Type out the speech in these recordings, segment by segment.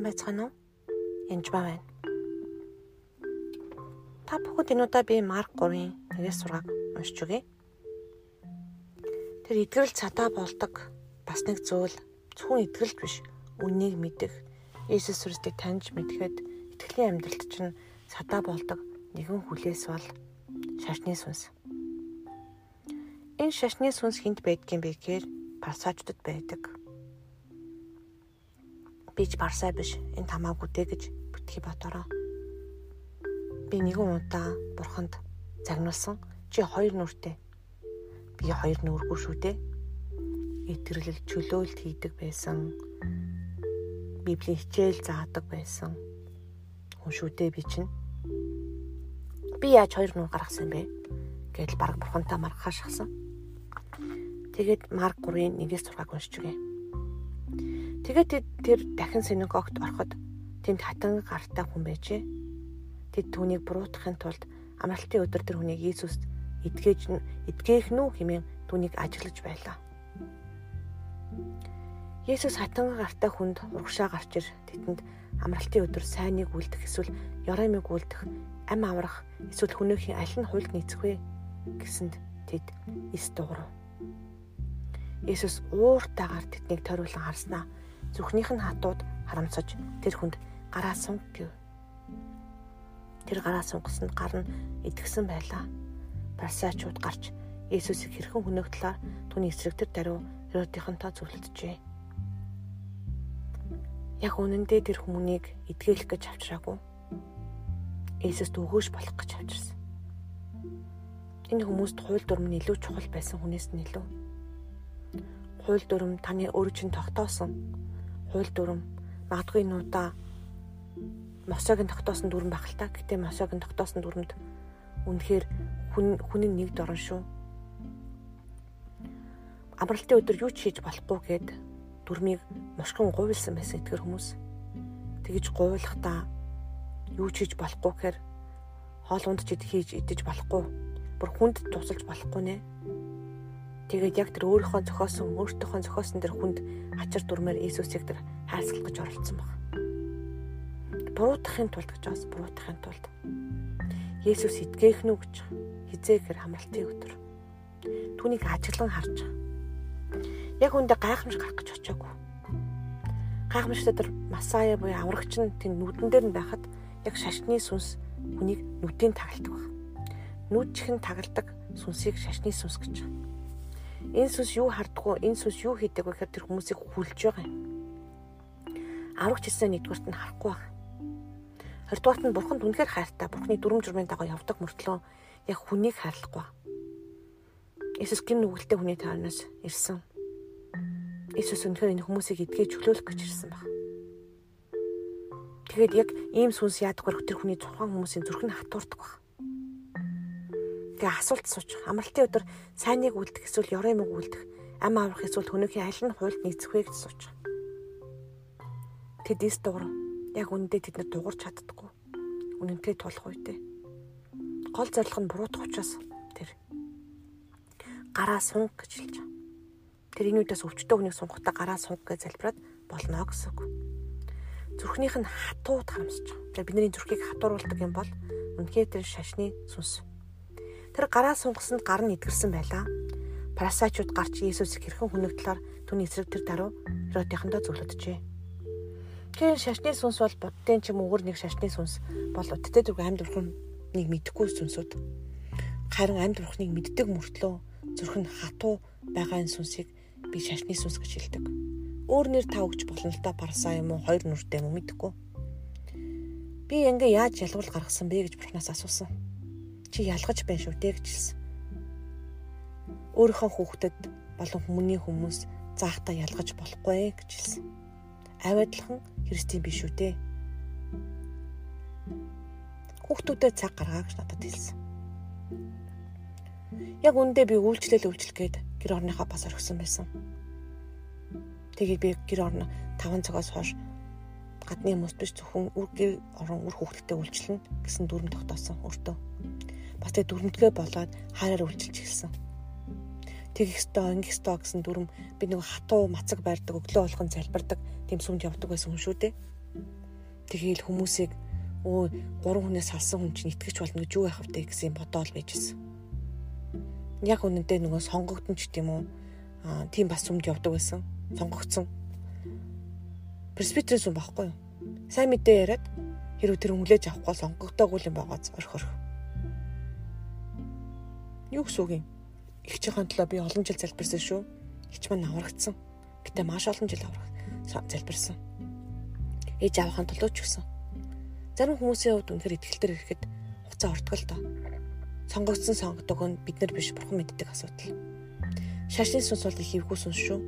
Сайн байцгаана уу? Янж ба байна. Та бүхэд энэ удаа би Марк 3-ын 1-6-аг уншиж өгье. Тэр идгэрэл цадаа болдог бас нэг зүйл зөвхөн идгэрэлт биш үннийг мэдэх Иесус Христийг таньж мэдхэд итгэлийн амьдралд чинь цадаа болдог нэгэн хүлээс бол шашны сүнс. Энэ шашны сүнс хинт байдгийн бэ гэхээр парсаачдад байдаг би ч барсаа биш энэ тамаагүй дээ гэж битгий бодороо. Би нэгэн удаа бурханд загнуулсан чи хоёр нүртэй. Би хоёр нүргүй шүү дээ. Итгэрлэл чөлөөлт хийдэг байсан. Библийн хичээл заадаг байсан. Хүн шүү дээ би чинь. Би яаж хоёр нүр гаргасан бэ? Гэтэл баг бурхантаа маргахаа шахсан. Тэгээд Марк 3-ын 1-6-ыг уншиж өгье. Тэгээд тэр дахин синагогт ороход тэнд хатан гартай хүн байжээ. Тэд түүнийг буруутгахын тулд амралтын өдөр тэр хүнийг Иесуст эдгэж эдгээх нү хэмээн түүнийг ажиглаж байлаа. Есүс хатан гартай хүнд урагшаа гарч ир тэдэнд амралтын өдөр сайныг үлдэх эсвэл ёромыг үлдэх ам аврах эсвэл хүнийхээ аль нь хуйлд нийцэх вэ гэсэнд тэд эс дуурав. Есүс ууртаагаар тэднийг тойруулан харснаа Зүрхнийх нь хатууд харамсаж тэр хүнд гараа сунг гэв. Тэр гараа сунгасанд гар нь идгсэн байлаа. Парсаачууд гарч Есүсийг хэрхэн хөнөөгдлөөр түүний эсрэг тэр даруй Херодийнхантай зөвлөдөжээ. Яг үнэндээ тэр хүмүүнийг эдгээлэх гэж авчраагүй. Есүст өгөөж болох гэж авчирсан. Энэ хүмүүст хууль дүрм нь илүү чухал байсан хүнээс нь илүү. Хууль дүрм таны өөр чинь тогтоосон хууль дүрм магадгүй нуудаа Мосогийн тогтоосон дүрм та. Гэтэ Мосогийн тогтоосон дүрмд үнэхээр хүн хүний нэг дорн шүү. Амралтын өдөр юу ч хийж болохгүй гэд дүрмийг мушгин гуйлсан байсан эдгэр хүмүүс. Тэгэж гуйлахдаа юу ч хийж болохгүй гэхээр хоол ундч хийж идэж болохгүй. Бүр хүнд тусалж болохгүй нэ. Тэгээд яг тэр өөрийнхөө зохиосон өөртөөхөө зохиосон тэр хүнд ачир дүрмээр Иесусыг тэр хайрцаг гэж оролцсон баг. Буруутахын тулд гэж бас буруутахын тулд Есүс идгээх нү гэж хизээхэр хамралтын өдөр. Түүнийг ажиглан харж яг үндэ гайхамш гарах гэж очиагүй. Гайхамштай тэр Масая буюу аврагч нь тэнд нүдэн дээр нь байхад яг шашны сүнс хүнийг нүдийн тагалдаг баг. Нүд чихэн тагалдаг сүнсийг шашны сүнс гэж байна Энэ сүнс юу хардггүй, энэ сүнс юу хийдэг вэ гэхээр тэр хүмүүсийг хүлж байгаа юм. Аврагч хэлсэн нэгдүгээрт нь харахгүй байна. Хоёрдугаарт нь бурханд үнэхээр хайртай, бурхны дүрм журмын дагуу явдаг мөртлөө яг хүнийг хайрлахгүй. Иесус гин нүгэлтэй хүний таарнаас ирсэн. Иесус үнэхээр энэ хүмүүсийг эдгэж чөлөөлөх гэж ирсэн баг. Тэгээд яг ийм сүнс яадаг вэ тэр хүний тухайн хүмүүсийн зүрх нь хатуурдаг баг. Тэгээ асуулт сууч. Амралтын өдөр сайныг үлдэх эсвэл ёрымыг үлдэх, ам аврах эсвэл өнөөхийн аль нь хуйлд нийцэх вэ гэж сууч. Тэд эс дуурав. Яг үнэндээ тэд нар дуурч чаддаггүй. Үнэнтэй тулах үедээ. Гол зорилго нь буруутах учраас тэр гараа сунг гэж хэлж байгаа. Тэр энэ үедээс өвчтөө хүнийг сунгахтаа гараа сунг гэж залбираад болно гэсэн үг. Зүрхнийх нь хатууд харамсаж байгаа. Тэгээ бидний зүрхийг хатууруулдаг юм бол үнэхээр тэр шашны сүнс Тэр гараа сунгасанд гар нь идгэрсэн байлаа. Парасачууд гарч Иесусыг хэрхэн хүнэгдлээр түүний эсрэг тэр даруй Херодийнхандаа зөвлөдөжээ. Тэр шашны сүнс бол буддын ч юм өөр нэг шашны сүнс бол уттай зүг амьд бурхныг мэдхгүй сүнсүүд. Харин амьд бурхныг мэддэг мөртлөө зүрх нь хатуу байгаа энэ сүнсийг би шашны сүнс гэж хэлдэг. Өөр нэр тав гэж болно л да парса юм уу хоёр нүртэй юм уу мэдэхгүй. Би ингээ яаж ялгуул гаргасан бэ гэж бурхнаас асуусан чи ялгаж байна шүү дээ гэж хэлсэн. Өөрийнхөө хүүхдэд болон хүмүүний хүмүүс заахта ялгаж болохгүй гэж хэлсэн. Авиадлахын Христийн биш үү дээ. Хүүхдүүдэд цаг гаргаа гэж надад хэлсэн. Яг үндэ би үйлчлэл үйлчлгээд гэр орныхоо бас орхисон байсан. Тэгээд би гэр орно 5 цагаас хойш гадны хүмүүс биш зөвхөн үр гэр орон үр хүүхдэдээ үйлчлэнэ гэсэн дүрм тогтоосон өөртөө бас тэг дүрмтгэ болоод хайраар үйлчилж эхэлсэн. Тэгэх ёстой, ингэх ёстой гэсэн дүрм би нэг хатуу мацаг байрдаг, өглөө болгон залбирдаг, тэм сүмд явдаг байсан хүн шүү дээ. Тэгээл хүмүүсийг өө гурван хүнээс салсан хүн чинь итгэж болно гэж юу яах вэ гэсэн бодоол байжсэн. Яг үнэндээ нөгөө сонгогдсон ч гэдэм үү аа тийм бас сүмд явдаг байсан. Сонгогдсон. Пресбитерийн сүм багхгүй юу? Сайн мэдээ яриад хэрвээ тэр хүлээж авахгүй сонгогдоогүй юм байгаа орхор. Юу гэсэн үг юм? Их чихэн төлөө би олон жил залбирсан шүү. Хич маань аврагдсан. Гэтэ маш олон жил авраг залбирсан ээж авахын тулд ч гэсэн. Зарим хүмүүсийн хувьд үнэхээр ихтэлтэр ирэхэд хугацаа ордог л доо. Сонгогдсон сонгодог нь бид нар биш бурхан мэддэг асуудал. Шашны сүнс бол их эвгүй сүнс шүү.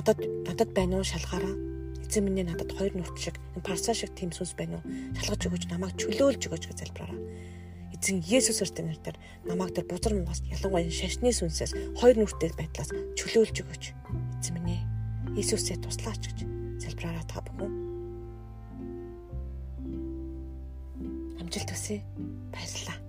Надад надад байна уу шалгаараа. Эзэн минь надад хоёр нүрт шиг парса шиг тийм сүнс байна уу? Шалгаж өгөөч намайг чөлөөлж өгөөч гэж залбираараа. Эзэн Есүс Христосийн нэрээр намайг тэр бузар мугаас ялангуяа шашны сүнсээс хоёр нүртэй байдлаас чөлөөлж өгөөч. Эзэн минь Иесусээ туслаач гэж залбираараа та бүхэн. Амжилт хүсье. Баярлалаа.